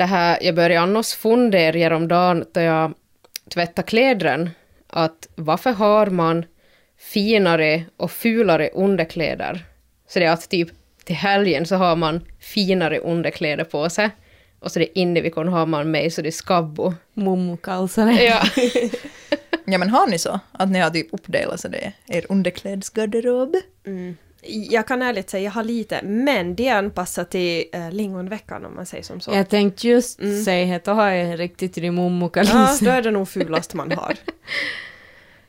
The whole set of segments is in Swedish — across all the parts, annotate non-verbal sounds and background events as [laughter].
det här, jag började annars fundera häromdagen då jag tvättade klädren, att varför har man finare och fulare underkläder? Så det är att typ till helgen så har man finare underkläder på sig, och så det inne vi kan ha man med så det är skabbo. Mummokalsare. Ja. [laughs] Ja men har ni så? Att ni har typ uppdelat så det är er underklädsgarderob? Jag kan ärligt säga jag har lite, men det är anpassat till äh, lingonveckan om man säger som så. Jag tänkte just säga att då har jag riktigt till Ja, mummokalsare. då är det nog fulast man har. [laughs]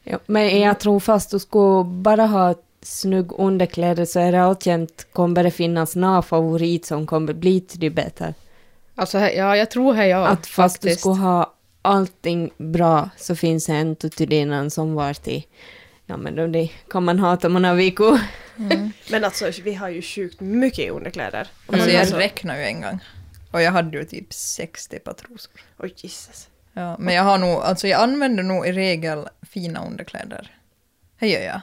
Ja, men jag tror fast du skulle bara ha snygg underkläder så är det alltjämt kommer det finnas någon favorit som kommer bli till det bättre. Alltså, ja, jag tror det ja, att fast du faktiskt. skulle ha allting bra så finns det en till dina som var till Ja men då det kan man ha om man har viku. [laughs] Men alltså vi har ju sjukt mycket underkläder. Och Alltså man jag har så- räknar ju en gång. Och jag hade ju typ 60 par trosor. Oj Jesus. Ja, men jag har nog, alltså jag använder nog i regel fina underkläder. Det gör jag.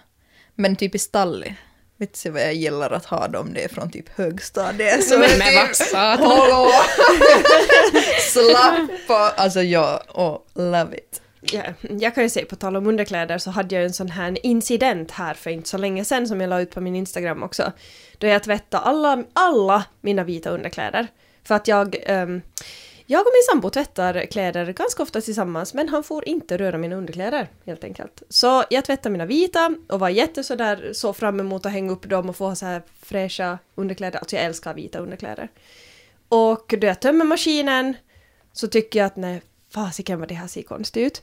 Men typ i stalli. Vet du vad jag gillar att ha dem? Det är från typ högstadiet. Så Men med typ, vad satan. Hallå! [laughs] Slappa! Alltså jag, oh, love it. Ja, jag kan ju säga, på tal om underkläder, så hade jag en sån här incident här för inte så länge sedan som jag la ut på min Instagram också. Då jag tvättade alla, alla mina vita underkläder. För att jag... Um, jag och min sambo tvättar kläder ganska ofta tillsammans, men han får inte röra mina underkläder, helt enkelt. Så jag tvättade mina vita och var jätte sådär så fram emot att hänga upp dem och få så här fräscha underkläder. Alltså jag älskar vita underkläder. Och då jag tömmer maskinen så tycker jag att nej, fasiken vad det här ser konstigt ut.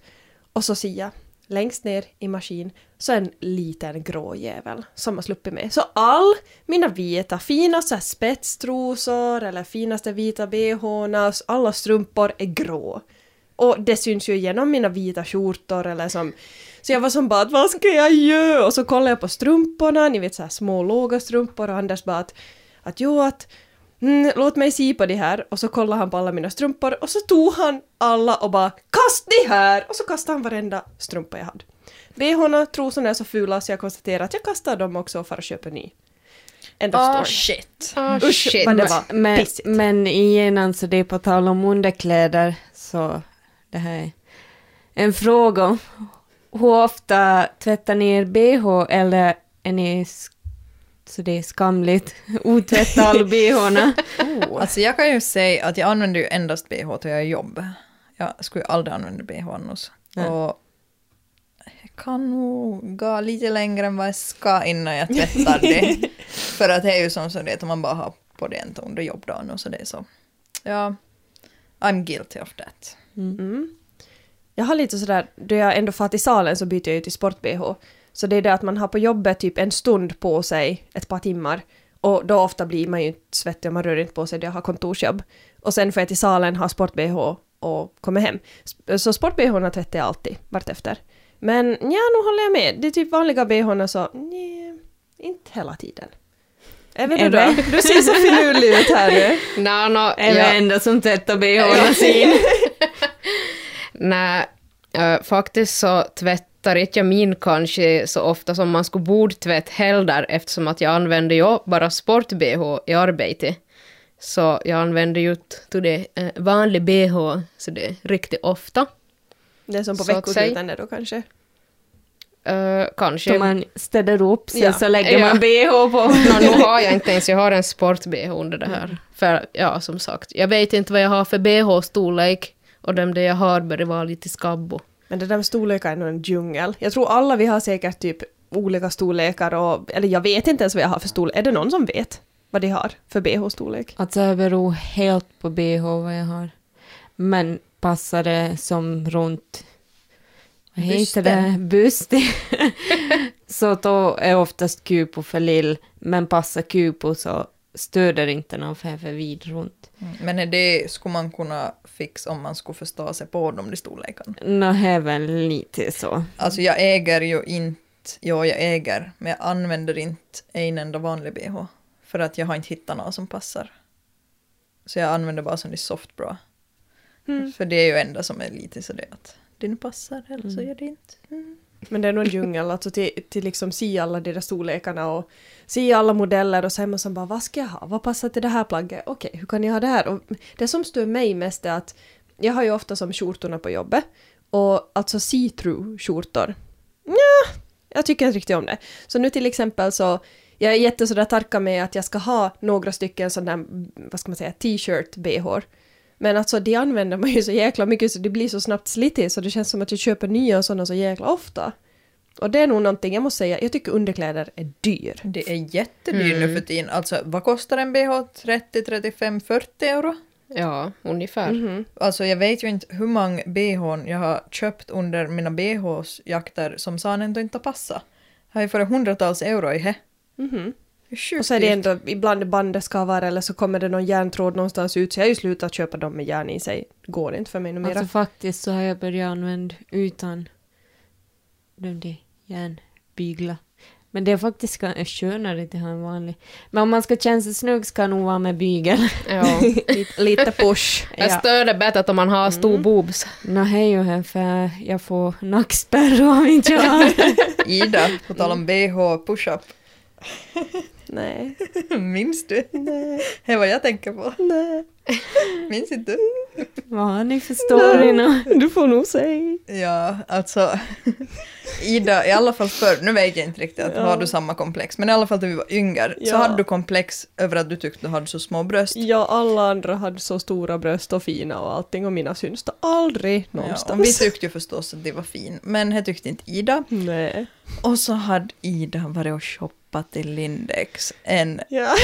Och så ser jag längst ner i maskin så en liten grå jävel som har sluppit med. Så all mina vita, fina så här spetstrosor eller finaste vita bhna, alla strumpor är grå. Och det syns ju igenom mina vita skjortor eller som... Så jag var som bara att vad ska jag göra? Och så kollade jag på strumporna, ni vet så här små låga strumpor och Anders bara att, att jo att mm, låt mig se på det här. Och så kollade han på alla mina strumpor och så tog han alla och bara kast det här! Och så kastade han varenda strumpa jag hade. Bhna, trosorna är så fula så jag konstaterar att jag kastar dem också för att köpa ny. End of Ah story. shit. Ah, Usch, shit. vad det var Men, pissigt. men igen alltså det är på tal om underkläder så det här är en fråga. Hur ofta tvättar ni er bh eller är ni så det är skamligt [laughs] otvätta alla bhna? Oh. [laughs] Alltså jag kan ju säga att jag använder ju endast bh till jag jobb. Jag skulle ju aldrig använda bh annars. Nej. Och jag kan nog gå lite längre än vad jag ska innan jag tvättar det. [laughs] För att det är ju som så det att man bara har på det en under jobbdagen och så det är så. Ja, I'm guilty of that. Mm. Jag har lite sådär, då jag ändå far till salen så byter jag ju till sport-bh. Så det är det att man har på jobbet typ en stund på sig, ett par timmar. Och då ofta blir man ju inte svettig och man rör inte på sig då jag har kontorsjobb. Och sen får jag till salen, ha sport-bh och kommer hem. Så sport-bh tvättar jag alltid, vartefter. Men ja, nu håller jag med. Det är typ vanliga bh så, nej, inte hela tiden. Jag Är inte, det? du ser så finurlig ut här nu. Nå, nå, Är det ja. enda som tvättar bhna [laughs] sin? Nej, faktiskt så tvättar inte jag min kanske så ofta som man skulle borde tvätta heller eftersom att jag använder ju bara sport-bh i arbetet. Så jag använder ju till det äh, vanlig bh, så det är riktigt ofta. Det är som på veckosluten då kanske. Äh, kanske. Då man städar upp sig Ja. så lägger Ja. man bh på. [laughs] Nå, nu har jag inte ens, jag har en sport-bh under det här. För ja, som sagt, jag vet inte vad jag har för bh-storlek och de det jag har börjar vara lite skabbo. Men det där med storlekar är nog en djungel. Jag tror alla vi har säkert typ olika storlekar och, eller jag vet inte ens vad jag har för storlek. Är det någon som vet vad de har för bh-storlek? Alltså det beror helt på bh vad jag har. Men passar det som runt vad heter det? Byste. [laughs] så då är oftast kupo för lill. Men passar kupo så stöder inte någon för vid runt. Men är det skulle man kunna fixa om man skulle förstå sig på dem i storleken? Nå, det är väl lite så. Alltså jag äger ju inte, ja jag äger, men jag använder inte en enda vanlig bh. För att jag har inte hittat någon som passar. Så jag använder bara sån i soft bra. Mm. För det är ju enda som är lite så det att det nu passar eller så gör det inte. Mm. Men det är nog en djungel, alltså till, till liksom se alla de där storlekarna och se alla modeller och sen måste man bara vad ska jag ha, vad passar till det här plagget, okej hur kan jag ha det här? Och det som stör mig mest är att jag har ju ofta som skjortorna på jobbet och alltså see-through skjortor, ja, jag tycker inte riktigt om det. Så nu till exempel så jag är jättesådär tarka med att jag ska ha några stycken sådana vad ska man säga, t-shirt bh men alltså de använder man ju så jäkla mycket så det blir så snabbt slitigt så det känns som att jag köper nya sådana så jäkla ofta. Och det är nog någonting, jag måste säga, jag tycker underkläder är dyr. Det är jättedyrt nu för tiden. Alltså vad kostar en bh? 30, 35, 40 euro? Ja, ungefär. Mhm. Alltså jag vet ju inte hur många bhn jag har köpt under mina bhs-jakter som sa ändå inte passat. Har ju för hundratals euro i. Mhm. Det är sjukt Och så är det ändå ibland bandet skavar eller så kommer det någon järntråd någonstans ut så jag har ju slutat köpa dem med järn i sig. Går inte för mig något mera. Alltså faktiskt så har jag börjat använda utan de där järnbyglar. Men det är faktiskt skönare att ha en vanlig. Men om man ska känna sig snygg ska nog vara med bygel. Ja. [laughs] lite, lite push. Jag [laughs] Ja. stör det bättre om man har stor boobs. Nå hej ju här för jag får nackspärr om inte jag har. [laughs] Ida, på tal om bh push-up. Nej, [laughs] Minns du? nej, Det är vad jag tänker på. nej. Minns inte du? Vad har ni för story nu? Du får nog säga. Ja, alltså Ida, i alla fall förr, nu vet jag inte riktigt att Ja. har du samma komplex, men i alla fall när vi var yngre så Ja. hade du komplex över att du tyckte du hade så små bröst. Ja, alla andra hade så stora bröst och fina och allting och mina syns då aldrig Ja, någonstans. och vi tyckte ju förstås att det var fin, men det tyckte inte Ida. Nej. Och så hade Ida varit och shoppat till Lindex en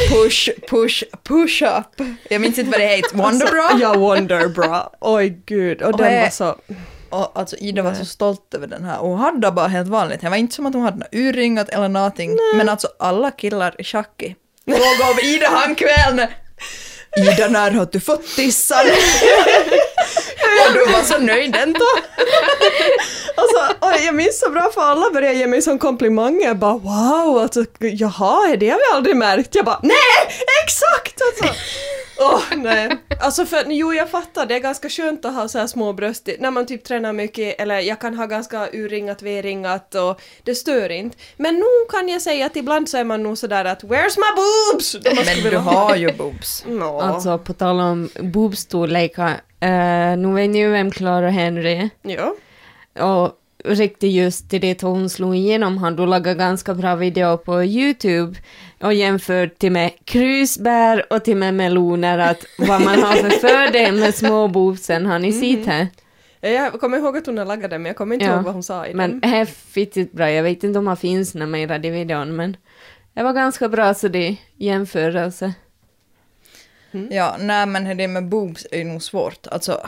push, push, push-up. Jag minns inte vad det heter, Wonderbra? Ja, Wonderbra. Oj gud, och Och den var så... Och alltså Ida var så stolt över den här och hon hade bara helt vanligt. Det var inte som att hon hade något urringat eller någonting. Men alltså alla killar i schacky frågade om Ida han kvällen. Ida, när har du fått tissan? [laughs] och du var så nöjd ändå. [laughs] Alltså, jag minns så bra för alla började ge mig som komplimanger. Jag bara wow, alltså, jaha, det har vi aldrig märkt. Jag bara nej, exakt! Alltså. Åh, nej. Alltså för, jo jag fattar, det är ganska skönt att ha så här små bröst när man typ tränar mycket, eller jag kan ha ganska urringat, V-ringat och det stör inte. Men nog kan jag säga att ibland så är man nog sådär att where's my boobs? Men du ha- har ju boobs. [laughs] Nå. Alltså på tal om boobstorlekar. Uh, nu vet ni ju vem Clara Henry är. Ja. Och riktigt just till det hon slog igenom han då lagat ganska bra video på Youtube och jämfört till med krusbär och till med meloner att vad man har för [laughs] fördel med små boobsen har ni sett här? Jag kommer ihåg att hon har lagat den men jag kommer inte Ja, ihåg vad hon sa i Men den. det är fittigt bra, jag vet inte om han finns när mera i videon men det var ganska bra så det jämförelse. Ja, nej men det med boobs är ju nog svårt. Alltså,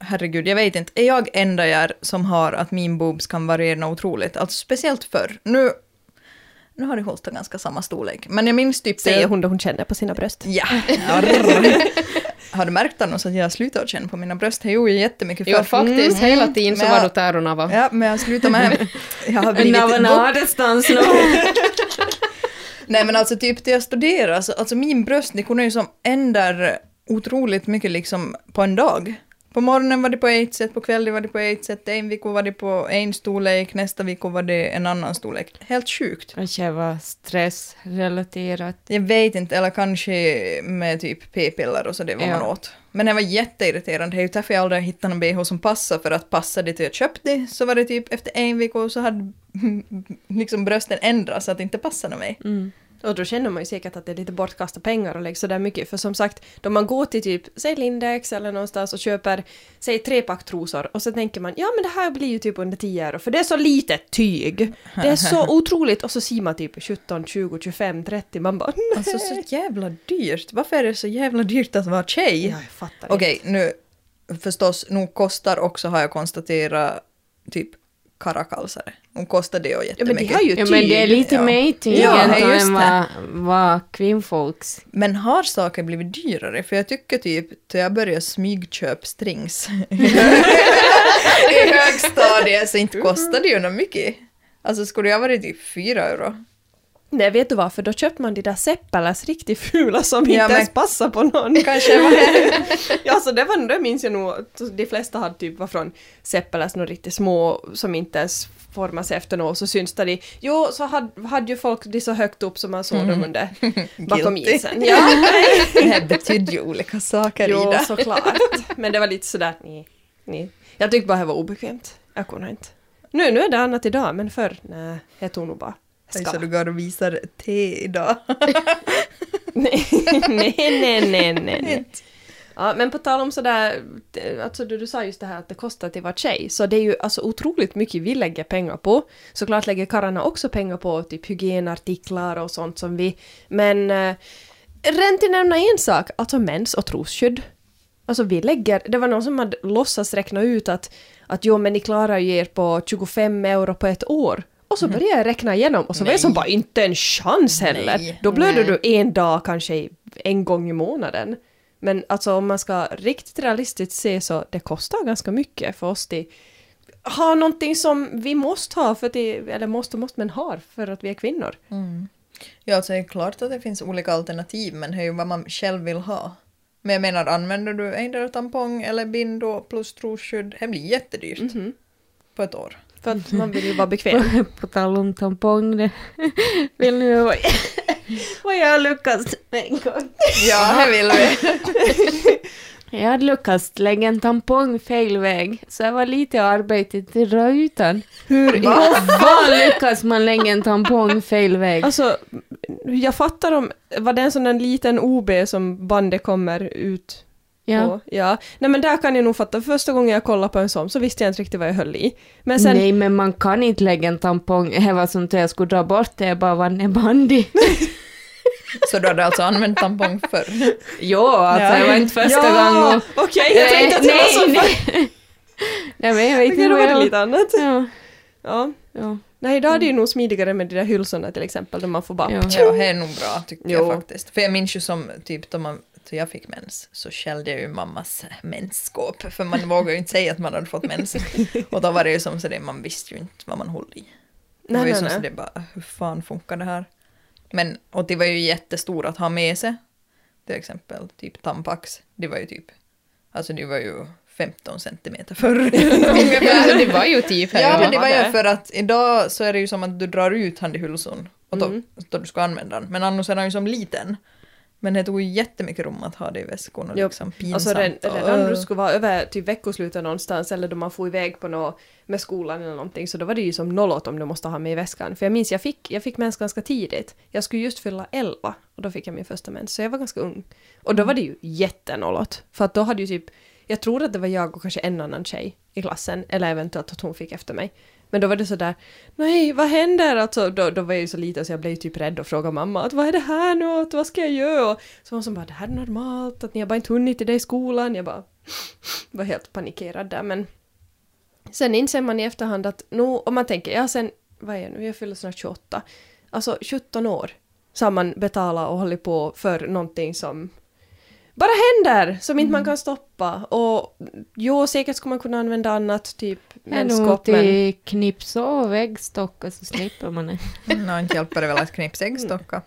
herregud, jag vet inte. Är jag enda jag som har att min boobs kan variera otroligt? Alltså speciellt förr. Nu, nu har det hållit ganska samma storlek. Men jag minns typ... Säger hon då hon känner på sina bröst. Ja. [laughs] har du märkt annars att jag har slutat känna på mina bröst? Det gjorde jag jättemycket Jo, förr. faktiskt. Hela tiden så var du tärorna Ja, men jag slutar med... [laughs] Jag har blivit... Nu. [laughs] Nej men alltså typ till jag studerar, alltså, alltså min bröst, det kunde ju som ändra otroligt mycket liksom på en dag. På morgonen var det på ett sätt, på kvällen var det på ett sätt, en vecka var det på en storlek, nästa vecka var det en annan storlek. Helt sjukt. Kanske var stressrelaterat. Jag vet inte, eller kanske med typ p-piller och så det man Ja. åt. Men det var jätteirriterande, det är ju därför jag aldrig hittade någon bh som passar för att passa det till jag köpte så var det typ efter en vecka så hade [laughs] liksom brösten ändrats så att det inte passade mig. Mm. Och då känner man ju säkert att det är lite bortkastade pengar och lägga sådär mycket. För som sagt, då man går till typ, säg Lindex eller någonstans och köper, säg tre pack trosor och så tänker man, ja men det här blir ju typ under 10 euro för det är så litet tyg. Det är så [laughs] otroligt och så ser man typ 17, 20, 25, 30, man bara nej. Alltså så jävla dyrt. Varför är det så jävla dyrt att vara tjej? Ja, jag fattar inte. Okej, nu förstås, nog kostar också har jag konstaterat typ karakalsare. Nog kostar det och Ja men det jättemycket. har ju Ja tyg. men det är lite ja. mer tyg Ja, än vad, vad kvinnfolks. Men har saker blivit dyrare? För jag tycker typ, till jag började smygköp strings [laughs] i högstadiet så inte kostade det ju något mycket. Alltså skulle jag varit typ fyra euro. Nej, vet du vad? För då köpte man de där Seppelas riktigt fula som Ja, inte men- ens passar på någon. Kanske var [laughs] ja, så det, var, det minns jag nog. De flesta hade typ var från Seppelas, några riktigt små som inte ens formas efter något, så syns det de. Jo, så hade, hade ju folk de så högt upp som man såg dem under [laughs] bakom isen. [laughs] Ja, Det här betydde ju olika saker jo, Ida. såklart. Men det var lite sådär, nej, nej. Jag tyckte bara det var obekvämt. Jag kunde inte. Nu, nu är det annat idag, men förr, nej, jag tog nog bara ska. Så du går och visar te idag. [laughs] nej, nej, nej, nej, nej. Ja, men på tal om sådär, alltså du, du sa just det här att det kostar till vara tjej, så det är ju alltså otroligt mycket vi lägger pengar på. Såklart lägger karlarna också pengar på typ hygienartiklar och sånt som vi, men eh, rent till nämna en sak, alltså mens och trosskydd. Alltså vi lägger, det var någon som hade låtsas räkna ut att, att jo men ni klarar ju er på 25 euro på ett år. Och så började jag räkna igenom och så var jag som bara inte en chans heller. Nej. Då blöder du en dag kanske en gång i månaden. Men alltså om man ska riktigt realistiskt se så det kostar ganska mycket för oss att ha någonting som vi måste ha, för att det, eller måste och måste men har för att vi är kvinnor. Ja, alltså det är klart att det finns olika alternativ, men det är ju vad man själv vill ha. Men jag menar, använder du endera tampong eller bindo plus trosskydd, det blir jättedyrt Mhm. på ett år. För att man vill ju vara bekväm. [laughs] På tal om tampong, det vill ni höra [laughs] vad- jag har lyckats med en gång? Ja, det vill vi. [laughs] Jag hade lyckats lägga en tampong fel väg, så det var lite arbete till rutan. Hur, Hur fan lyckas man lägga en tampong fel väg? Alltså, jag fattar om, var det en sån där liten OB som bandet kommer ut Ja. på? Ja. Nej men där kan jag nog fatta, första gången jag kollade på en sån så visste jag inte riktigt vad jag höll i. Men sen, Nej, men man kan inte lägga en tampong, [laughs] det var som att jag skulle dra bort det, jag bara vann en bandy. [laughs] Så du hade alltså använt tampong förr? [laughs] jo, alltså Ja. det var inte första ja, gången. okej, jag tänkte att det var så nej, nej. nej, men jag vet inte vad var det jag... lite annat. Ja, Ja. ja, Nej, idag är det ju nog smidigare med de där hylsorna till exempel, där man får bara... ja. Ja, det är nog bra tycker Jo. jag faktiskt. För jag minns ju som typ då, man, då jag fick mens så skällde jag ju mammas mensskåp. För man vågar ju inte säga att man hade fått mens. [laughs] Och då var det ju som så det, man visste ju inte vad man höll i. Det var ju som så det bara, hur fan funkar det här? Men, och det var ju jättestora att ha med sig. Till exempel typ Tampax. Det var ju typ, alltså det var ju 15 centimeter förr. Alltså, det var ju typ. Ja, men det var ju [laughs] för att idag så är det ju som att du drar ut handihylson och då, Mm. då du ska använda den. Men annars är den ju som liten. Men det tog ju jättemycket rum att ha det i väskan och Jo, liksom pinsamt. Alltså redan, och- redan när du skulle vara över till veckoslutet någonstans eller då man får iväg på något med skolan eller någonting så då var det ju som nollåt om du måste ha med i väskan. För jag minns jag fick, jag fick mens ganska tidigt. Jag skulle just fylla 11 och då fick jag min första mens så jag var ganska ung. Och då var det ju jättenollåt. För att då hade ju typ, jag tror att det var jag och kanske en annan tjej i klassen eller eventuellt att hon fick efter mig. Men då var det sådär, nej vad händer? Alltså, då, då var jag ju så liten så jag blev ju typ rädd och frågade mamma att vad är det här nu? Att, vad ska jag göra? Och så hon som bara, det här är normalt, att ni har bara inte hunnit till det i skolan. Jag bara [sniffs] var helt panikerad där men sen inser man i efterhand att nu, om man tänker, ja sen, vad är jag nu, jag fyller snart 28, alltså 17 år så har man betalat och hållit på för någonting som bara händer, som inte man kan stoppa. Och jo, säkert skulle man kunna använda annat, typ menskopp, men... till knips och väggstockar så slipper man det. [laughs] Nå, inte hjälper det väl att knipsa äggstockar.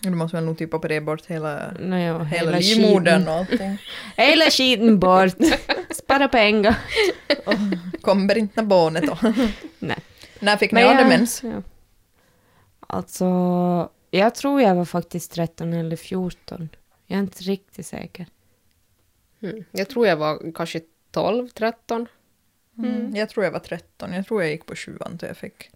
Du måste väl nog typ operera bort hela, Nåja, hela livmodern skiten. och allting. [laughs] Hela skiten bort. Spara pengar. [laughs] Kommer inte barnet då. Nej. När fick ni Men andra jag- mens? Ja. Alltså, jag tror jag var faktiskt 13 eller 14. Jag är inte riktigt säker. Mm. Jag tror jag var kanske 12, 13. Mm. Jag tror jag var 13. Jag tror jag gick på sjuan då jag fick.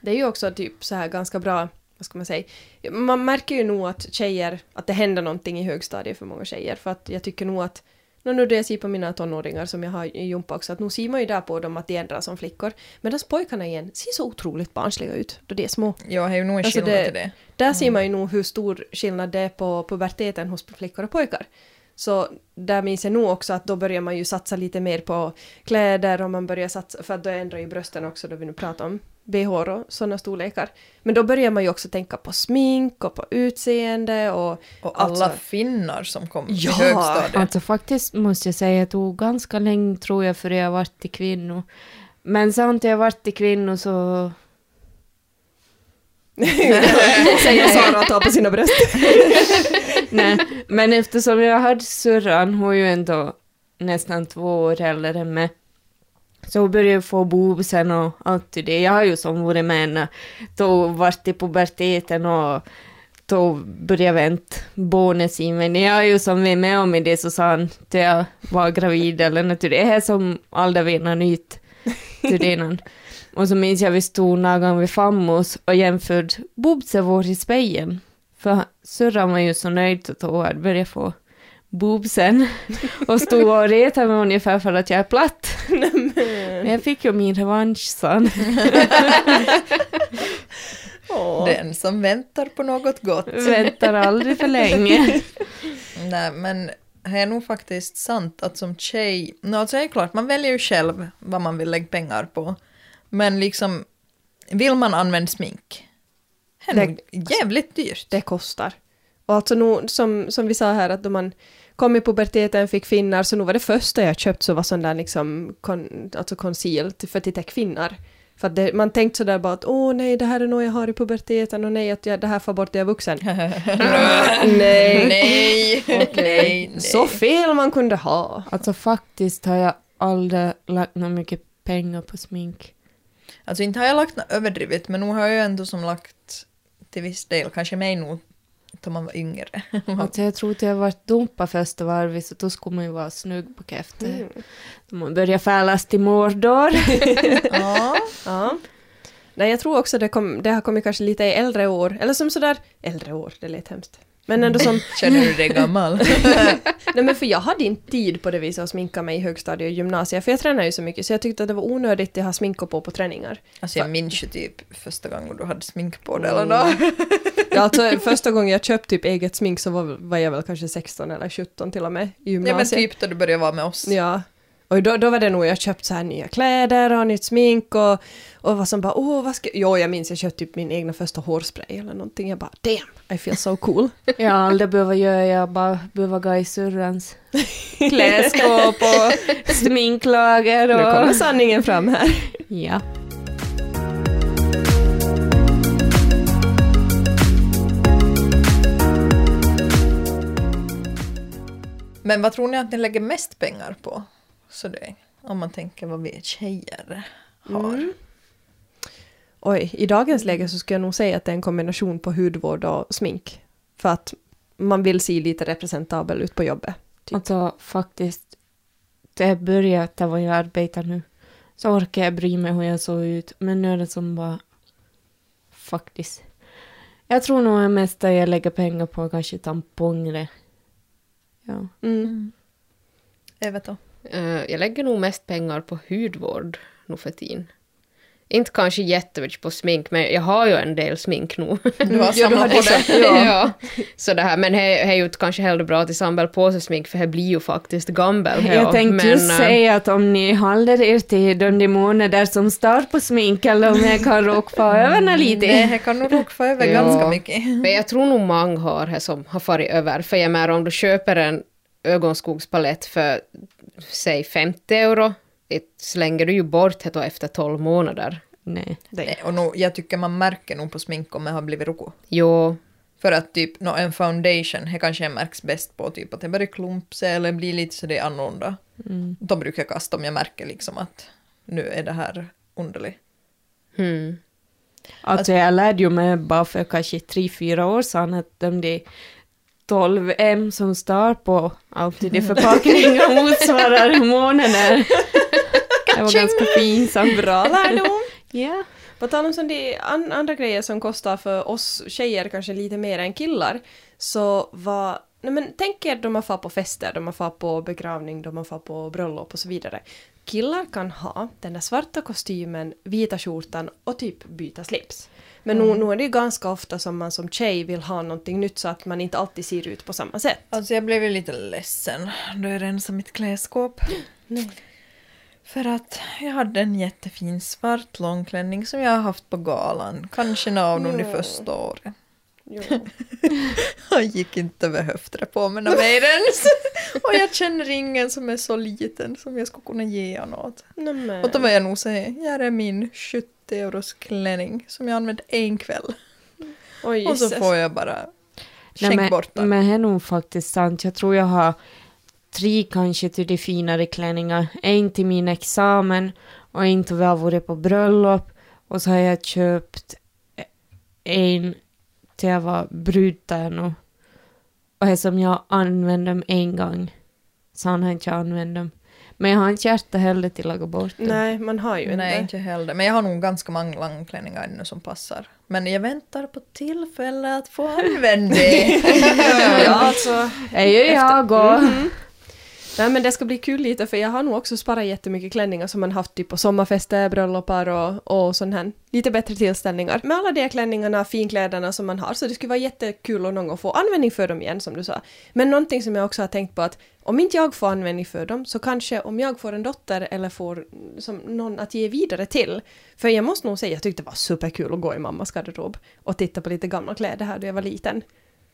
Det är ju också typ så här ganska bra, vad ska man säga, man märker ju nog att tjejer, att det händer någonting i högstadiet för många tjejer, för att jag tycker nog att Nå, nu det jag ser på mina tonåringar som jag har i Jumpa också, att nu ser man ju där på dem att de ändrar som flickor. Medan pojkarna igen ser så otroligt barnsliga ut då de är små. Jag har ju nog en Alltså skillnad det- till det. Där ser man ju nog hur stor skillnad det är på puberteten hos flickor och pojkar. Så där minns jag nog också att då börjar man ju satsa lite mer på kläder och man börjar satsa, för att då ändrar ju brösten också då vi nu pratar om bh och sådana storlekar. Men då börjar man ju också tänka på smink och på utseende och Och alla Alltså- finnar som kom Ja. i högstadiet. Alltså faktiskt måste jag säga att det tog ganska länge tror jag för jag varit till kvinno. Men sant jag varit till kvinno så... [laughs] Säger Sara och tar på sina bröst. [laughs] Nej, men eftersom jag hade syrran, hon är ju ändå nästan två år äldre än mig, så hon började få boobsen och allt det. Jag har ju som varit med henne, då vart i puberteten och då började vänta barnet sin mig. Jag har ju som varit med om det så sa han att jag var gravid eller något. Det är som aldrig vet något nytt till det. Och så minns jag vi stod någon gång vid Fammos och jämförde boobsen vår i spegeln. För syrran var ju så nöjd att hon hade börjat få boobsen och stod och retade mig ungefär för att jag är platt. Men jag fick ju min revansch. Åh. Den som väntar på något gott. Väntar aldrig för länge. Nej, men det är nog faktiskt sant att som tjej, no, alltså det är klart, man väljer ju själv vad man vill lägga pengar på. Men liksom, vill man använda smink? Det är nog jävligt dyrt. det kostar. Och alltså nu, som, som vi sa här, att då man kom i puberteten, fick finnar, så nu var det första jag köpte så var sån där liksom, kon, alltså conceal, för till kvinnor. För att det, man tänkte sådär bara att åh nej, det här är något jag har i puberteten och nej, att jag, det här får bort när jag är vuxen. [laughs] nej. nej, nej, nej. Så fel man kunde ha. Alltså faktiskt har jag aldrig lagt något mycket pengar på smink. Alltså inte har jag lagt något överdrivet, men nu har jag ändå som lagt till viss del, kanske mig nog då man var yngre. [laughs] Alltså jag tror att jag varit dumpad första varvet så då skulle man ju vara snygg på käften. Mm. Då man börjar färdas till Mordor. [laughs] ja. Ja. Nej, jag tror också det, kom, det har kommit kanske lite i äldre år, eller som sådär, äldre år, det lät hemskt. Men ändå som, [laughs] Känner du dig gammal? [laughs] nej men för jag hade inte tid på det viset att sminka mig i högstadiet och gymnasiet, för jag tränar ju så mycket, så jag tyckte att det var onödigt att ha smink på på träningar. Alltså jag minns ju typ första gången du hade smink på dig eller nåt. Ja, alltså [laughs] första gången jag köpte typ eget smink så var, var jag väl kanske 16 eller 17 till och med i Ja men gymnasiet. typ då du började vara med oss. Ja. Och då, då var det nog jag köpt så här nya kläder och nytt smink och, och var som bara åh vad ska Jo jag minns jag köpte typ min egna första hårspray eller någonting. Jag bara damn, I feel so cool. [laughs] Jag har aldrig behövt göra, jag bara behöver gå i syrrans [laughs] klädskåp och sminklager Nu kommer och... sanningen fram här. [laughs] Ja. Men vad tror ni att ni lägger mest pengar på? Så det, om man tänker vad vi tjejer har. Mm. Oj, i dagens läge så skulle jag nog säga att det är en kombination på hudvård och smink. För att man vill se lite representabel ut på jobbet. Typ. Alltså faktiskt, det började där var jag arbetar nu. Så orkar jag bry mig hur jag såg ut. Men nu är det som bara... Faktiskt. Jag tror nog det mesta jag lägger pengar på kanske tamponger. Ja. Mm. Jag vet då. Eh, jag lägger nog mest pengar på hudvård nu för tiden. Inte kanske jättemycket på smink, men jag har ju en del smink nu. Du har [laughs] Ja, samlat på det. [laughs] ja. Så det här, men det är ju kanske hellre bra till samla på sig smink, för det blir ju faktiskt gammel. Jag tänkte just eh, säga att om ni håller er till de månader som start på smink eller om jag kan råka på över något lite. Nej, jag kan nog råka få över Ja. ganska mycket. [laughs] Men jag tror nog många har det som har farit över. För jag menar om du köper en ögonskogspalett för säg 50 euro, det slänger du ju bort det då efter 12 månader. Nej. Nej, och nog, jag tycker man märker nog på smink om jag har blivit roko. Jo, För att typ no, en foundation, det kanske märks bäst på typ att det börjar klumpa sig eller blir lite så det är annorlunda. Mm. Då brukar jag kasta om jag märker liksom att nu är det här underligt. hmm. Alltså jag lärde ju mig bara för kanske tre, fyra år sedan att de där 12 M som står på alltid i förpackningen motsvarar hormonerna. Det var ganska pinsamt. Bra lärdom! Ja. På tal om sån det an, andra grejer som kostar för oss tjejer kanske lite mer än killar, så var... Nej men tänk er de har fått på fester, de har fått på begravning, de har fått på bröllop och så vidare. Killar kan ha den där svarta kostymen, vita skjortan och typ byta slips. Men nu, nu är det ju ganska ofta som man som tjej vill ha någonting nytt så att man inte alltid ser ut på samma sätt. Alltså jag blev ju lite ledsen då jag rensade mitt klädskåp. För att jag hade en jättefin svart långklänning som jag har haft på galan. Kanske någon av de första åren. Han [laughs] gick inte över höften på mig mer ens. [laughs] Och jag känner ingen som är så liten som jag skulle kunna ge honom något. Nämen. Och då var jag nog säga, här är min 70 euros klänning som jag använde en kväll. Oj, Och så får jag bara skänk bort den. men det är nog faktiskt sant. Jag tror jag har tre kanske till de finare klänningar. En till min examen och en till vi har varit på bröllop. Och så har jag köpt en till jag var brudtärna. Och det som jag använde dem en gång. Sen har jag inte använt dem. Men jag har inte hjärta heller till att gå bort dem. Nej, man har ju Nej, inte. inte heller. Men jag har nog ganska många långklänningar ännu som passar. Men jag väntar på tillfälle att få använda [laughs] det. ja, alltså. Det gör jag och... Mhm. Nej men det ska bli kul lite för jag har nog också sparat jättemycket klänningar som man haft typ på sommarfester, bröllopar och, och sån här lite bättre tillställningar. Med alla de klänningarna, finkläderna som man har så det skulle vara jättekul att någon gång få användning för dem igen som du sa. Men någonting som jag också har tänkt på att om inte jag får användning för dem så kanske om jag får en dotter eller får som någon att ge vidare till. För jag måste nog säga jag tyckte det var superkul att gå i mammas garderob och titta på lite gamla kläder här då jag var liten.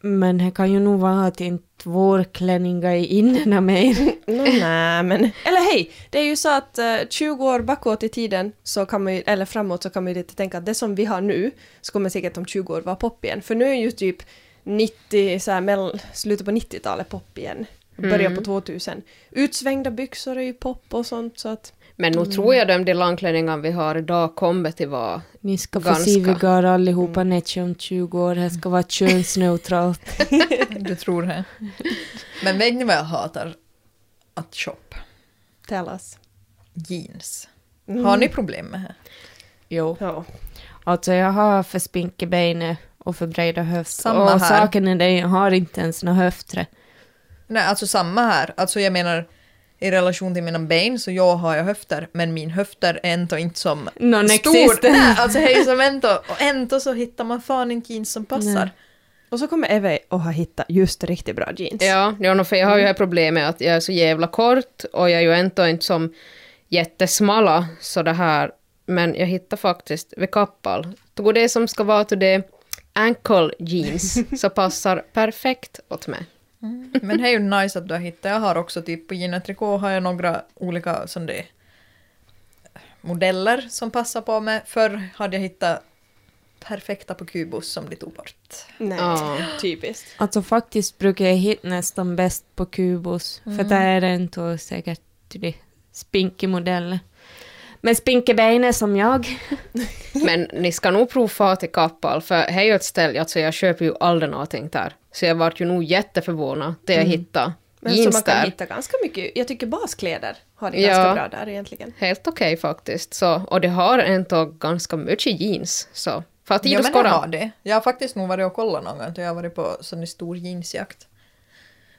Men det kan ju nog vara att inte vår klänningar är inne mer. [laughs] Nej, men... Eller hej, det är ju så att eh, 20 år bakåt i tiden, så kan man ju, eller framåt, så kan man ju lite tänka att det som vi har nu, så kommer säkert om 20 år vara pop igen. För nu är ju typ 90, så här, mell, slutet på 90-talet pop igen. Början på 2000. Utsvängda byxor är ju pop och sånt, så att... Men nu tror jag de, de långklänningar vi har idag kommer till vara... Ni ska få Ganska. se vigar allihopa Netche om 20 år. Det ska vara könsneutralt. [laughs] Du tror det. Men vet ni vad jag hatar? Att shoppa. Tell us. Jeans. Mm. Har ni problem med det? Jo. Ja. Alltså jag har för spinkiga ben och för breda höfter. Samma och här. saken är det, jag har inte ens några höfter. Nej, alltså samma här. Alltså jag menar i relation till mina ben så jag har jag höfter men min höfter är ändå inte som stor. Nej, alltså hej som ändå och ändå så hittar man fan inte jeans som passar. Nej. Och så kommer Eve att ha hittat just riktigt bra jeans. Ja, ja no, för jag har ju det här problemet att jag är så jävla kort och jag är ju ändå inte som jättesmala så det här. Men jag hittar faktiskt vid Kappal, det som ska vara till det ankle jeans så passar perfekt åt mig. Men det är ju nice att du har hittat. Jag har också typ på Gina Tricot har jag några olika sån där modeller som passar på mig. Förr hade jag hittat perfekta på Kubus som de tog bort. Nej, Ja. typiskt. Alltså faktiskt brukar jag hitta nästan bäst på Kubus. För där är det inte säkert de spinky modeller. Men spinky ben som jag. Men ni ska nog prova till Kappal, för det är ju ett ställe, alltså jag köper ju aldrig någonting där. Så jag vart ju nog jätteförvånad när jag hittade Men så jeans man kan där. hitta ganska mycket, jag tycker baskläder har det Ja. ganska bra där egentligen. Helt okej faktiskt. Så, och det har ändå ganska mycket jeans. Så för att Ja men det skåda. har det. Jag har faktiskt nog varit och kollat någon gång. Jag har varit på sån stor jeansjakt.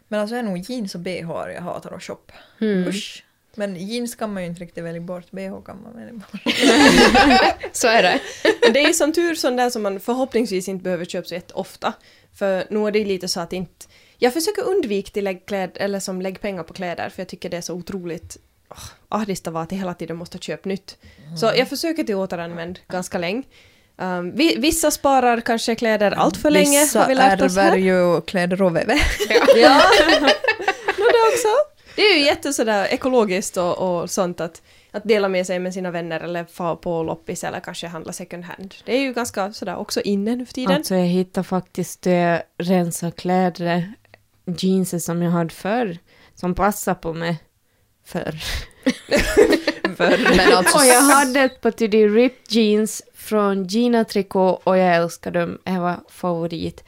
Men alltså det är nog jeans och bh jag hatar att shoppa. Usch. Men jeans kan man ju inte riktigt välja bort. Bh kan man välja bort. [laughs] Så är det. Men det är som tur sån där som man förhoppningsvis inte behöver köpa så jätteofta. För nu är det lite så att inte... Jag försöker undvika till lägg kläd, eller som lägg pengar på kläder för jag tycker det är så otroligt oh, ahdist att vara att jag hela tiden måste köpa nytt. Så jag försöker till återanvänd ganska länge. Um, vi, vissa sparar kanske kläder allt för länge Vissa har vi lärt oss ärver ju kläder och väve. [laughs] Ja, [laughs] no, det också. Det är ju jätte sådär ekologiskt och, och sånt att, att dela med sig med sina vänner eller få på loppis eller kanske handla second hand. Det är ju ganska sådär också inne nu för tiden. Alltså jag hittade faktiskt äh, rensa kläder, jeans som jag hade förr, som passar på mig förr. [laughs] [laughs] Men alltså, Och jag hade ett par till ripped jeans från Gina Tricot och jag älskar dem, det var favorit.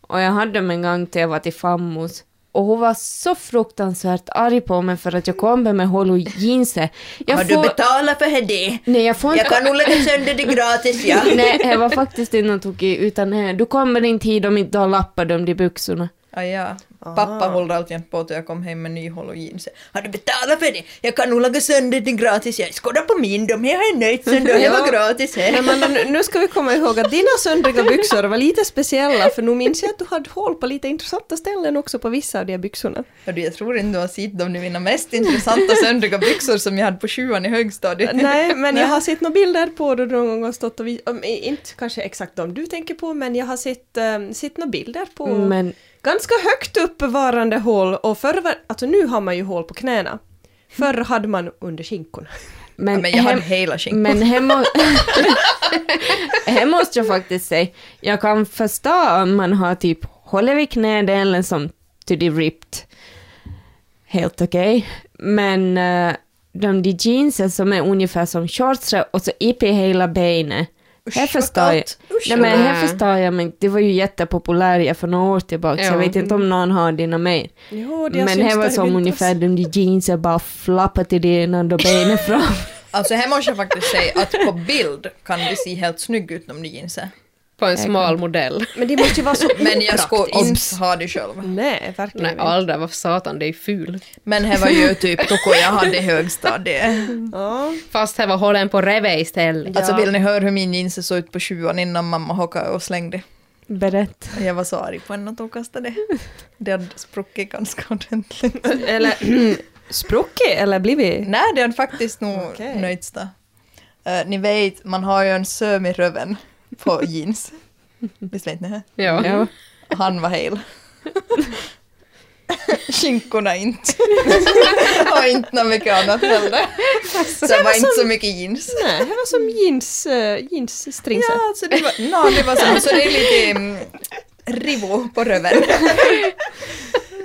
Och jag hade dem en gång till jag var till fammos. Och hon var så fruktansvärt arg på mig för att jag kom med hål i jeanset. Jag har du betalat för det? Nej, jag får inte... Jag kan nog lägga sönder det gratis ja. [laughs] Nej, det var faktiskt inte tokigt, utan eh, du kommer inte hit om inte har lappat dem de byxorna. Ah, ja. Pappa håller alltid på att jag kom hem med nyhåll och jeans. Har du betalat för det? Jag kan nog laga sönder det gratis. Jag skådar på min, de här är nöjt sönder, [laughs] det var gratis. Här. men nu- nu ska vi komma ihåg att dina söndriga [laughs] byxor var lite speciella för nu minns jag att du hade hål på lite intressanta ställen också på vissa av de här byxorna. Jag tror inte du har sett de mina mest intressanta söndriga byxor som jag hade på sjuan i högstadiet. [laughs] Nej, men jag har sett några bilder på du någon gång har stått och vis- um, inte kanske exakt de du tänker på, men jag har sett, um, sett några bilder på Men ganska högt uppvarande hål och förr var, alltså nu har man ju hål på knäna. Förr hade man under skinkorna. Men, ja, men jag hade hela skinkan. Men hemma... [laughs] här måste jag faktiskt säga, jag kan förstå om man har typ håller vid knädelen som to the ripped, helt okej. Men uh, de de jeansen som är ungefär som shorts och så upp i hela benet, här förstår jag. Usch, Nej, men här förstår jag, men det var ju jättepopulärt för några år tillbaka, så Ja. jag vet inte om någon har dina mer. Jo, det Men här var som ungefär de jeansen bara flappade till det ena och då benet fram. Alltså här måste jag faktiskt säga att på bild kan det se helt snygg ut om de jeansen. På en smal modell. Men det måste ju vara så [laughs] Men jag skulle inte ha det själv. Nej, verkligen Nej, inte. aldrig. Vad satan, det är ful. Men här var ju typ toko jag hade i högstadiet. Ja. Fast det var hållen på reve istället. Alltså Ja. vill ni höra hur min jeans såg ut på sjuan innan mamma hockade och slängde? Berätta. Jag var så arg på henne att hon kastade. Det hade spruckit ganska ordentligt. Eller [clears throat] spruckit eller blivit... Nej, det hade faktiskt nog Okej. nöjts. Eh, ni vet, man har ju en söm i röven på jeans. Visst vet ni det? Ja. Ja. Han var hel. Skinkorna inte. [laughs] och inte något mycket annat heller. Så det var inte så mycket jeans. Nej, det var som jeans, uh, jeansstringset. Ja, alltså det var, no, det var så, så det är lite mm, rivo på röven. [laughs]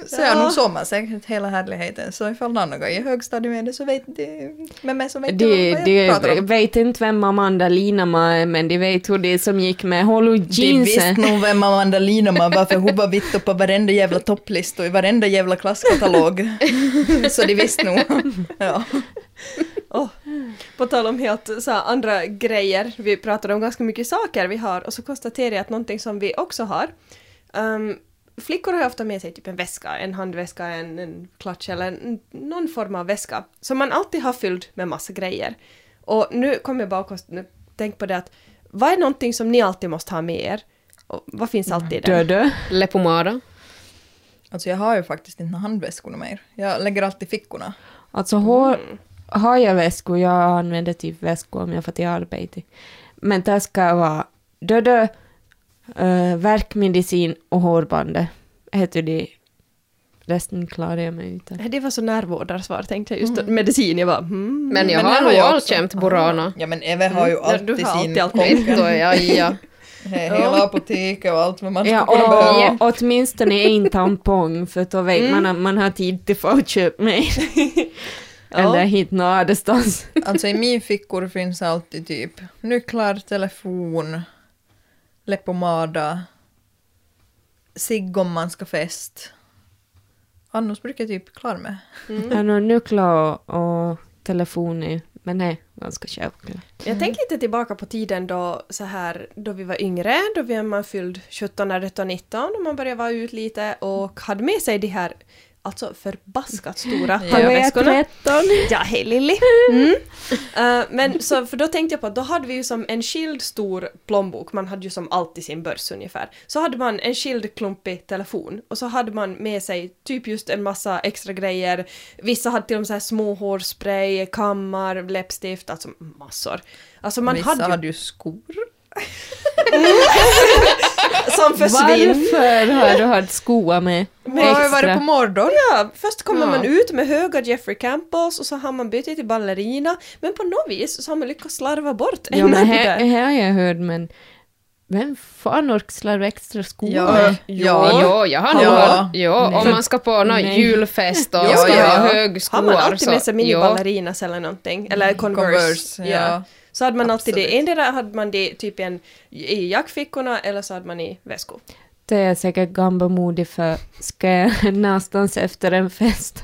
Så ja, Ja. nog såg man säkert hela härligheten. Så ifall någon gått i högstadiet med det så vet de, med mig så vet De, de vad jag pratar de om. vet inte vem Amanda Linama är, men de vet hur det är som gick med Hollow De visste nog vem Amanda Linama var för hon var vitt på varenda jävla topplista och i varenda jävla klasskatalog. [laughs] Så de visste nog. Ja. Åh, På tal om helt så här, andra grejer, vi pratade om ganska mycket saker vi har och så konstaterar jag att någonting som vi också har um, Flickor har ju ofta med sig typ en väska, en handväska, en, en klatsch eller en, någon form av väska som man alltid har fylld med massa grejer. Och nu kommer jag bara nu tänk på det att vad är någonting som ni alltid måste ha med er? Och vad finns alltid där? Dödö. Lepomada. Alltså jag har ju faktiskt inte några handväskorna mer. Jag lägger alltid i fickorna. Alltså har, har jag väskor, jag använder typ väskor om jag får till arbete. Men det ska vara Dödö, uh, värkmedicin och hårbandet. Heter det. Resten klarar jag mig utan. Det var så närvårdarsvar tänkte jag just då. medicin, jag bara hmm. Men jag Men har nog också. alltjämt Burana. Ja men Eve har ju Ja, alltid du har sin. Etto, ja, ja. [laughs] He- Hela apoteket och allt vad man Ja, skulle kunna behöva. och, och åtminstone en tampong, för då vet man att man har tid till för att köpa mer. [laughs] Eller hit någon annanstans. Alltså i min fickor finns alltid typ nycklar, telefon, läppomada, cigg om man ska fest. Annars brukar jag typ klara mig. Jag har nog nycklar och, och telefoner, men det är ganska självklart. Jag tänker lite tillbaka på tiden då, så här, då vi var yngre, då vi man fylld 17, 18, 19, då man började vara ut lite och hade med sig de här alltså förbaskat [laughs] stora Ja. handväskorna. [laughs] 13. Ja, hej Lilly! Mm. Eh, men så, för då tänkte jag på att då hade vi ju som en skild stor plånbok, man hade ju som alltid sin börs ungefär. Så hade man en skild klumpig telefon och så hade man med sig typ just en massa extra grejer. Vissa hade till och med så här små hårspray, kammar, läppstift, alltså massor. Alltså man Vissa hade ju hade ju skor. [laughs] som försvinner. Varför har du haft skor med Jag har ju varit på extra? Mordor. Ja, först kommer Ja. man ut med höga Jeffrey Campbells och så har man bytt till ballerina, men på något vis så har man lyckats slarva bort en Ja, men här, här har jag hört, men vem fan orkar slarva extra skor Ja. med? Ja. Jo, jag har nog Ja. ja. om man ska på någon Nej. julfest och Ja, ska ja. ha högskor Har man alltid så- med sig mini-ballerinas eller någonting? Eller Converse? Converse, ja. Så hade man alltid det. Absolut. Endera hade man det typ en, i jackfickorna eller så hade man i väskor. Det är säkert gammalmodig för ska jag [laughs] någonstans efter en fest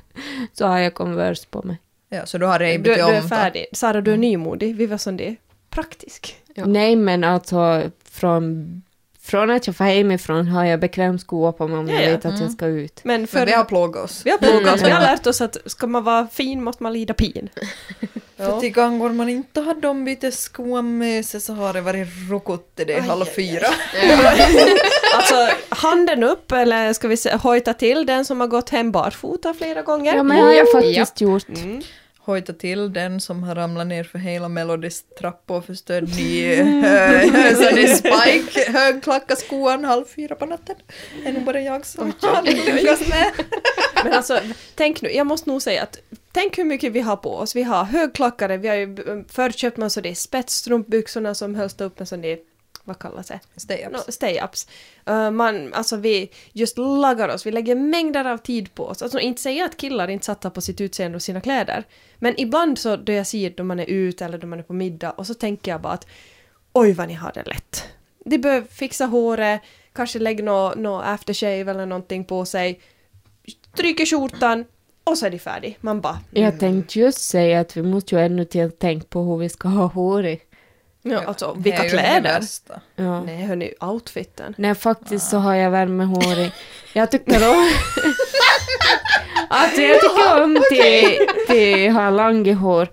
så har jag Converse på mig. Ja, så du har ej Du, du bytt är om. färdig. Sara, du är nymodig. Vi var som det. Praktisk. Ja. Nej, men alltså från, från att jag får hemifrån har jag bekväm skor på mig om Ja, jag ja. vet att jag ska ut. Men för Men vi har plågat oss. vi har plågat oss. Vi har Mm. lärt oss att ska man vara fin måste man lida pin. [laughs] För till gånger man inte har de bytt skor med sig så har det varit rokot till det halv fyra. [laughs] Alltså, handen upp, eller ska vi hojta till den som har gått hem barfota flera gånger. Ja, men har jag Ja. faktiskt gjort. Mm. Hojta till den som har ramlat ner för hela Melodys trappa och förstörd ny [laughs] [laughs] sån där spike högklacka skoan halv fyra på natten. Det är nog bara jag som har lyckats med. [laughs] Men alltså, tänk nu, jag måste nog säga att tänk hur mycket vi har på oss. Vi har högklackade, vi har ju förr köpt man så det är spetsstrumpbyxorna som hölls upp med sån där, vad kallas det? Stay-ups. No, stay-ups. Uh, man, alltså vi just lagar oss, vi lägger mängder av tid på oss. Alltså inte säga att killar inte satsar på sitt utseende och sina kläder. Men ibland så då jag ser då man är ute eller då man är på middag och så tänker jag bara att oj vad ni har det lätt. De behöver fixa håret, kanske lägga något no aftershave eller någonting på sig, stryker skjortan och så är de färdig. Man bara... Jag tänkte just säga att vi måste ju ännu till tänka på hur vi ska ha håret. Ja, alltså det vilka är ju det kläder? Ja. Nej hörni, outfiten. Nej, faktiskt så har jag värmehår i. [laughs] Jag tycker om... alltså jag tycker om till, till ha hår.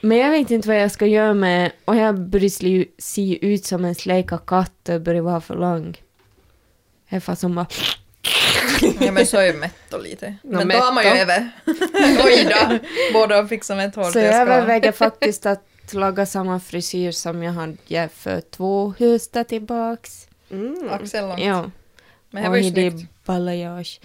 Men jag vet inte vad jag ska göra med och jag börjar sli- se ut som en släka katt och börjar vara för lång. Jag är fast som bara... Ja men så är ju Metto lite. Men då har man ju Metto. Eve. [laughs] Oj då. Båda har fixat med ett hår Så till jag jag ska. överväger faktiskt att laga samma frisyr som jag hade för två höstar tillbaks. Mm. Axellångt. Ja. Men det var ju snyggt. balayage.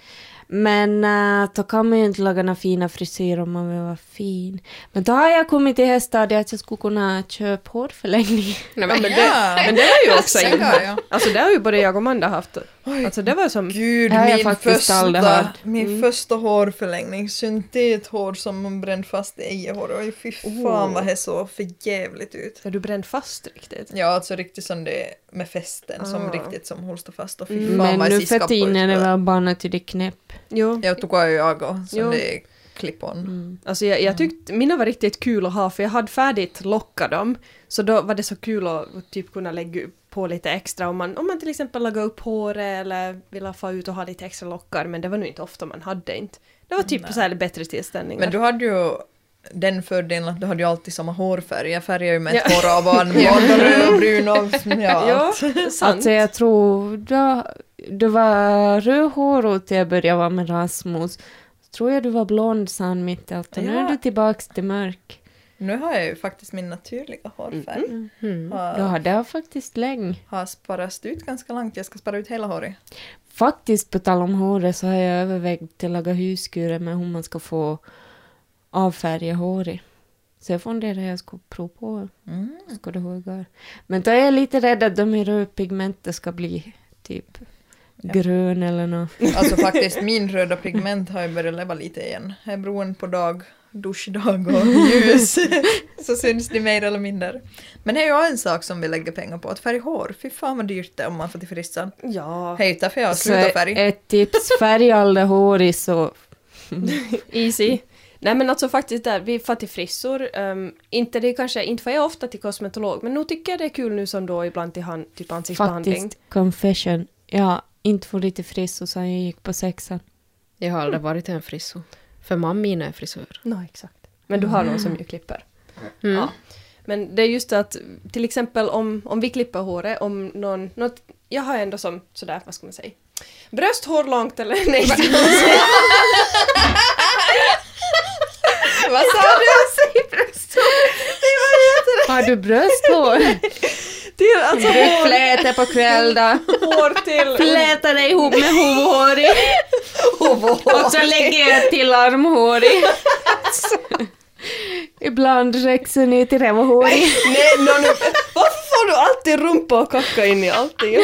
Men äh, då kan man ju inte laga några fina frisyrer om man vill vara fin. Men då har jag kommit till det här stadiet att jag skulle kunna köpa hårförlängning. [laughs] Nej, Ja, men, men, Ja. det, men det var ju också in. Alltså det har ju både jag och Amanda haft. Alltså det var som... Gud, Det har jag min, faktiskt aldrig första, haft. min Mm. första hårförlängning, syntethår som man bränt fast i ejerhår. Oj fy fan Oh. vad det såg för jävligt ut. Är du bränd fast riktigt? Ja, alltså riktigt som det med fästen, som Ah. riktigt som håller fast och fy Mm. fan Men vad nu jag för skaffade tiden är det. väl bara till det knäpp. Jo. Jag tog ju jag och som Jo. det är clip-on. Mm. Alltså jag, jag tyckte mina var riktigt kul att ha för jag hade färdigt lockat dem. Så då var det så kul att typ kunna lägga på lite extra om man, om man till exempel lagar upp håret eller ville få ut och ha lite extra lockar men det var nog inte ofta man hade inte. Det var typ Nej. så här bättre tillställningar. Men du hade ju den fördelen att du hade ju alltid samma hårfärg. Jag färgar ju med ett Ja. hår av och an, både röd och brun och ja, Ja, allt. sant. Alltså jag tror du, du var rödhårig till jag började vara med Rasmus. Så tror jag du var blond sa han mitt i allt och nu Ja. är du tillbaks till mörk. Nu har jag ju faktiskt min naturliga hårfärg. mm. Då Har, hade jag faktiskt länge. har sparat ut ganska långt. Jag ska spara ut hela håret. Faktiskt på tal om håret så har jag övervägt att laga huskurer med hur man ska få avfärga håret. Så jag funderar jag ska prova på. Mm. Ska det. Men då är jag lite rädd att de i rödpigmentet ska bli typ Ja. Grön eller något. Alltså faktiskt min röda pigment har ju börjat leva lite igen. Jag är beroende på dag, duschdag och [laughs] ljus. så syns det mer eller mindre. Men det är ju en sak som vi lägger pengar på, att färga hår. Fy fan vad dyrt det är om man får till frissan. Ja, Hej, därför jag har slutat färg. ett tips, färga alla hår i så... [laughs] easy. Nej men alltså faktiskt där, vi får till frissor. Um, inte det kanske, inte får jag ofta till kosmetolog, men nu tycker jag det är kul nu som då ibland till han, typ ansiktsbehandling. Faktiskt, confession. Ja, inte få lite friss sen jag gick på sexan. Jag har aldrig varit en frisso. För mammin är frisör. No, exakt. Men du har någon som ju klipper. Mm. Ja. Men det är just att till exempel om, om vi klipper håret, om någon, något, jag har ändå som sådär, vad ska man säga, brösthår långt eller [laughs] nej. Vad sa du? säger brösthår. Har du brösthår? Till alltså hår, Fläta på kväll då. hår till... Fläta dig ihop med huvudhår i. Och så lägger jag till armhår i. Ibland räcks det ner till rövhår i. Nej, no, no. Varför får du alltid rumpa och kacka in i allting?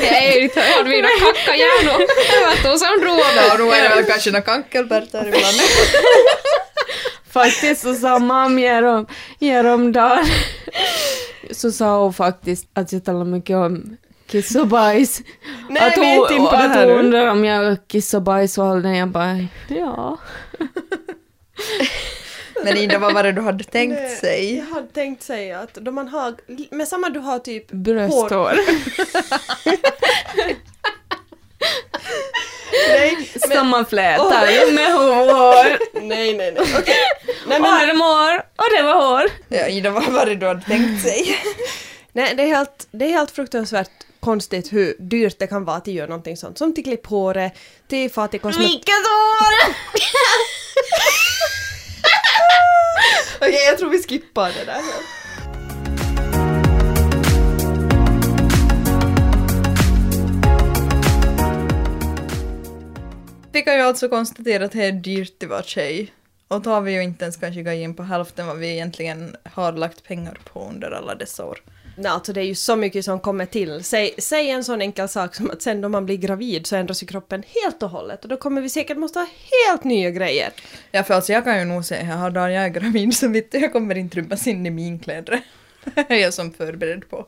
Hej, jag hade mina kackahjärnor. Det var då som drog Ja, då är det väl kanske några kankelbärtar ibland. Faktiskt så sa mamma härom, häromdagen. Så sa hon faktiskt att jag talar mycket om kiss och bajs. Nej, att vi är inte in på det här hon undrar om jag kiss och bajsåldern. Jag bara, ja. [laughs] Men Ida, vad var det du hade tänkt Nej, sig? Jag hade tänkt säga att då man har, med samma du har typ Brösthår. [laughs] Nej, Som man flätar med huvudhår. nej, nej, nej. Okej. Nej, men, Armhår och det var hår. Ja, vad var det du hade tänkt sig? [laughs] nej, det är, helt, det är helt fruktansvärt konstigt hur dyrt det kan vara att göra någonting sånt. Som till klipp håret, till fat till kosmetik. Vilket hår! [laughs] Okej, jag tror vi skippar det där. Vi kan ju alltså konstatera att det är dyrt att vara tjej. Och då har vi ju inte ens kanske gått in på hälften vad vi egentligen har lagt pengar på under alla dessa år. Nej, alltså det är ju så mycket som kommer till. Säg, säg en sån enkel sak som att sen då man blir gravid så ändras ju kroppen helt och hållet och då kommer vi säkert måste ha helt nya grejer. Ja för alltså jag kan ju nog säga här dagen jag är gravid så vet du, jag kommer inte rymmas in i min kläder. [laughs] är jag som förberedd på.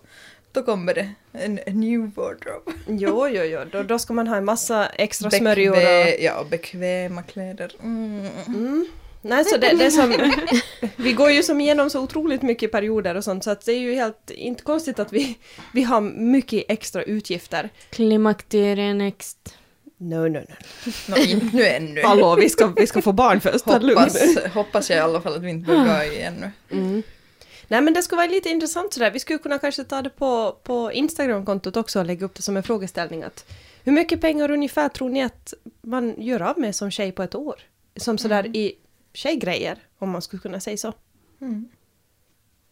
Då kommer det en, en new wardrobe. Jo, jo, jo, då, då ska man ha en massa extra smörjor och... Bekvä- ja, bekväma kläder. Mm. Mm. Nej, så det, det som... [laughs] Vi går ju som igenom så otroligt mycket perioder och sånt så att det är ju helt inte konstigt att vi, vi har mycket extra utgifter. Klimakterie next. No, no, no. Inte nu ännu. Hallå, vi ska, vi ska få barn först. Hoppas, hoppas jag i alla fall att vi inte börjar i ännu. Mm. Nej men det skulle vara lite intressant sådär, vi skulle kunna kanske ta det på, på Instagram-kontot också och lägga upp det som en frågeställning att hur mycket pengar ungefär tror ni att man gör av med som tjej på ett år? Som sådär i tjejgrejer, om man skulle kunna säga så. Mm.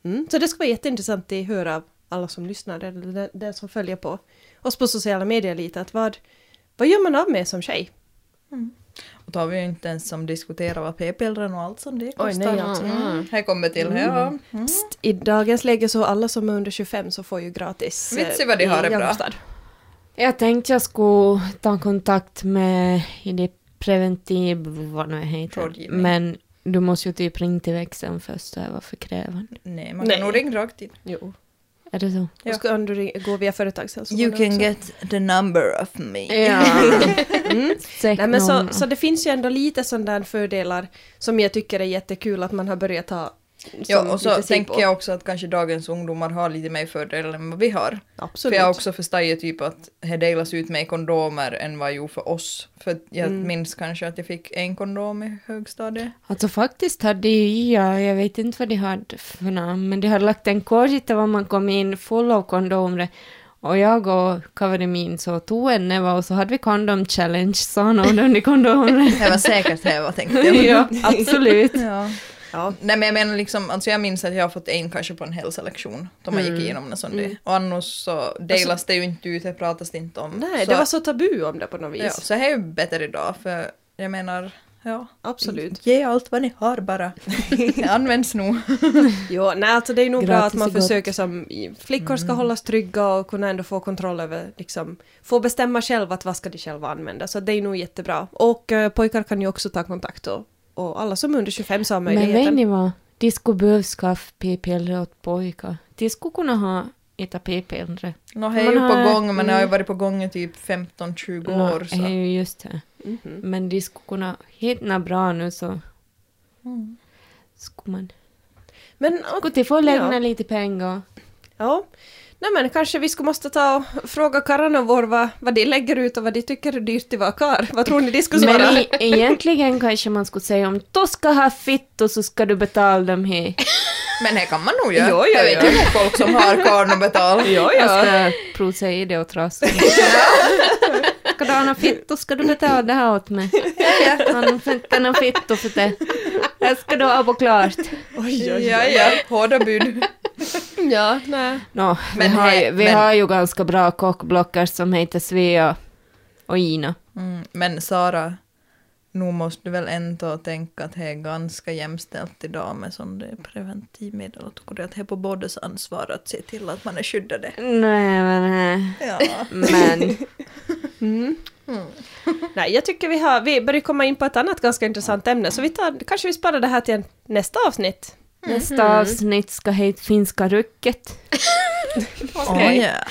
Mm. Så det skulle vara jätteintressant att höra av alla som lyssnar eller den, som följer på oss på sociala medier lite att vad, vad gör man av med som tjej? Och då har vi ju inte ens som diskuterat vad p-pillren och allt som det Oj, kostar. nej, alltså. ja. mm. Här kommer till, ja. Mm. Psst, I dagens läge så alla som är under 25 så får ju gratis Vet eh, vad de har det bra. Jag tänkte jag skulle ta kontakt med i det preventiv, vad nu heter. Rådgivning. Men du måste ju typ ringa till växeln först och var för krävande. Nej, man Nej. kan nog ringa rakt in. Jo. Är det så? Ja. Och ska du gå via företagshälsovården You can också? get the number of me. Ja. [laughs] Mm. Nej, men så, så det finns ju ändå lite sådana fördelar som jag tycker är jättekul att man har börjat ta Ja, och så tänker på. jag också att kanske dagens ungdomar har lite mer fördelar än vad vi har. Absolut. För jag har också förstått typ att det delas ut mer kondomer än vad jo för oss. För jag Mm. minns kanske att jag fick en kondom i högstadiet. Alltså faktiskt hade ju jag, jag vet inte vad de hade för namn, men de hade lagt en kurs där man kom in full av kondomer. Och jag och Kaverimin så tog en näve och så hade vi kondom challenge, sa någon i kondomer. [laughs] Det var säkert det jag tänkte jag. [laughs] ja, absolut. Ja. Ja. Nej men jag menar liksom, alltså jag minns att jag har fått en kanske på en hälsolektion då man Mm. gick igenom något sånt där. Och annars så delas det ju inte ut, det pratas det inte om. Nej, så, det var så tabu om det på något vis. ja, så det är ju bättre idag för jag menar, ja. Absolut. Ge allt vad ni har bara. Det [laughs] används nog. [laughs] Jo, nej, alltså det är nog bra Gratis att man är gott. försöker som flickor ska hållas trygga och kunna ändå få kontroll över, liksom, få bestämma själva att vad ska de själva använda. Så det är nog jättebra. Och eh, pojkar kan ju också ta kontakt och, och alla som är under 25 så har Men vet möjligheten. ni vad? De skulle behöva skaffa p-piller åt pojkar. De skulle kunna ha ett p-piller. Nå, det är ju på gång men det har ju mm. varit på gång i typ 15-20 Nå, år Det är så. ju just det. Mhm. Men de skulle kunna hitta bra nu så Mm. skulle man... Men Skulle de få lägga Ja. lite pengar? Ja. Nej men kanske vi skulle måste ta och fråga karlarna vår vad, vad de lägger ut och vad de tycker är dyrt att vara kar. Vad tror ni de skulle svara? Men i, egentligen kanske man skulle säga om du ska ha fitt och så ska du betala dem här. [laughs] Men det kan man nog göra. Jo, jo, jag vet jo. ju nog folk som har karn att betala. Ja, Jag ska prova säga det åt rassen. [laughs] Ska du ha något fitt och ska du betala det här åt mig. Han får inte något fitt för det. Det ska du ha på klart. Oj, oj, Ja, ja, hårda bud. [laughs] Ja, nej. Vi, Men har, he- ju, vi men- har ju ganska bra kockblockar som heter Svea och Ina. Mm, men Sara, nu måste du väl ändå tänka att det är ganska jämställt idag med sån där preventivmedel och tycker du att det är på bådas ansvar att se till att man är skyddade? Nej men... eh, Ja. Men... [laughs] Mm. Nej, jag tycker vi har, vi börjar komma in på ett annat ganska intressant ämne, så vi tar, kanske vi sparar det här till nästa avsnitt. Nästa avsnitt ska heta Finska rucket. Oh, yeah.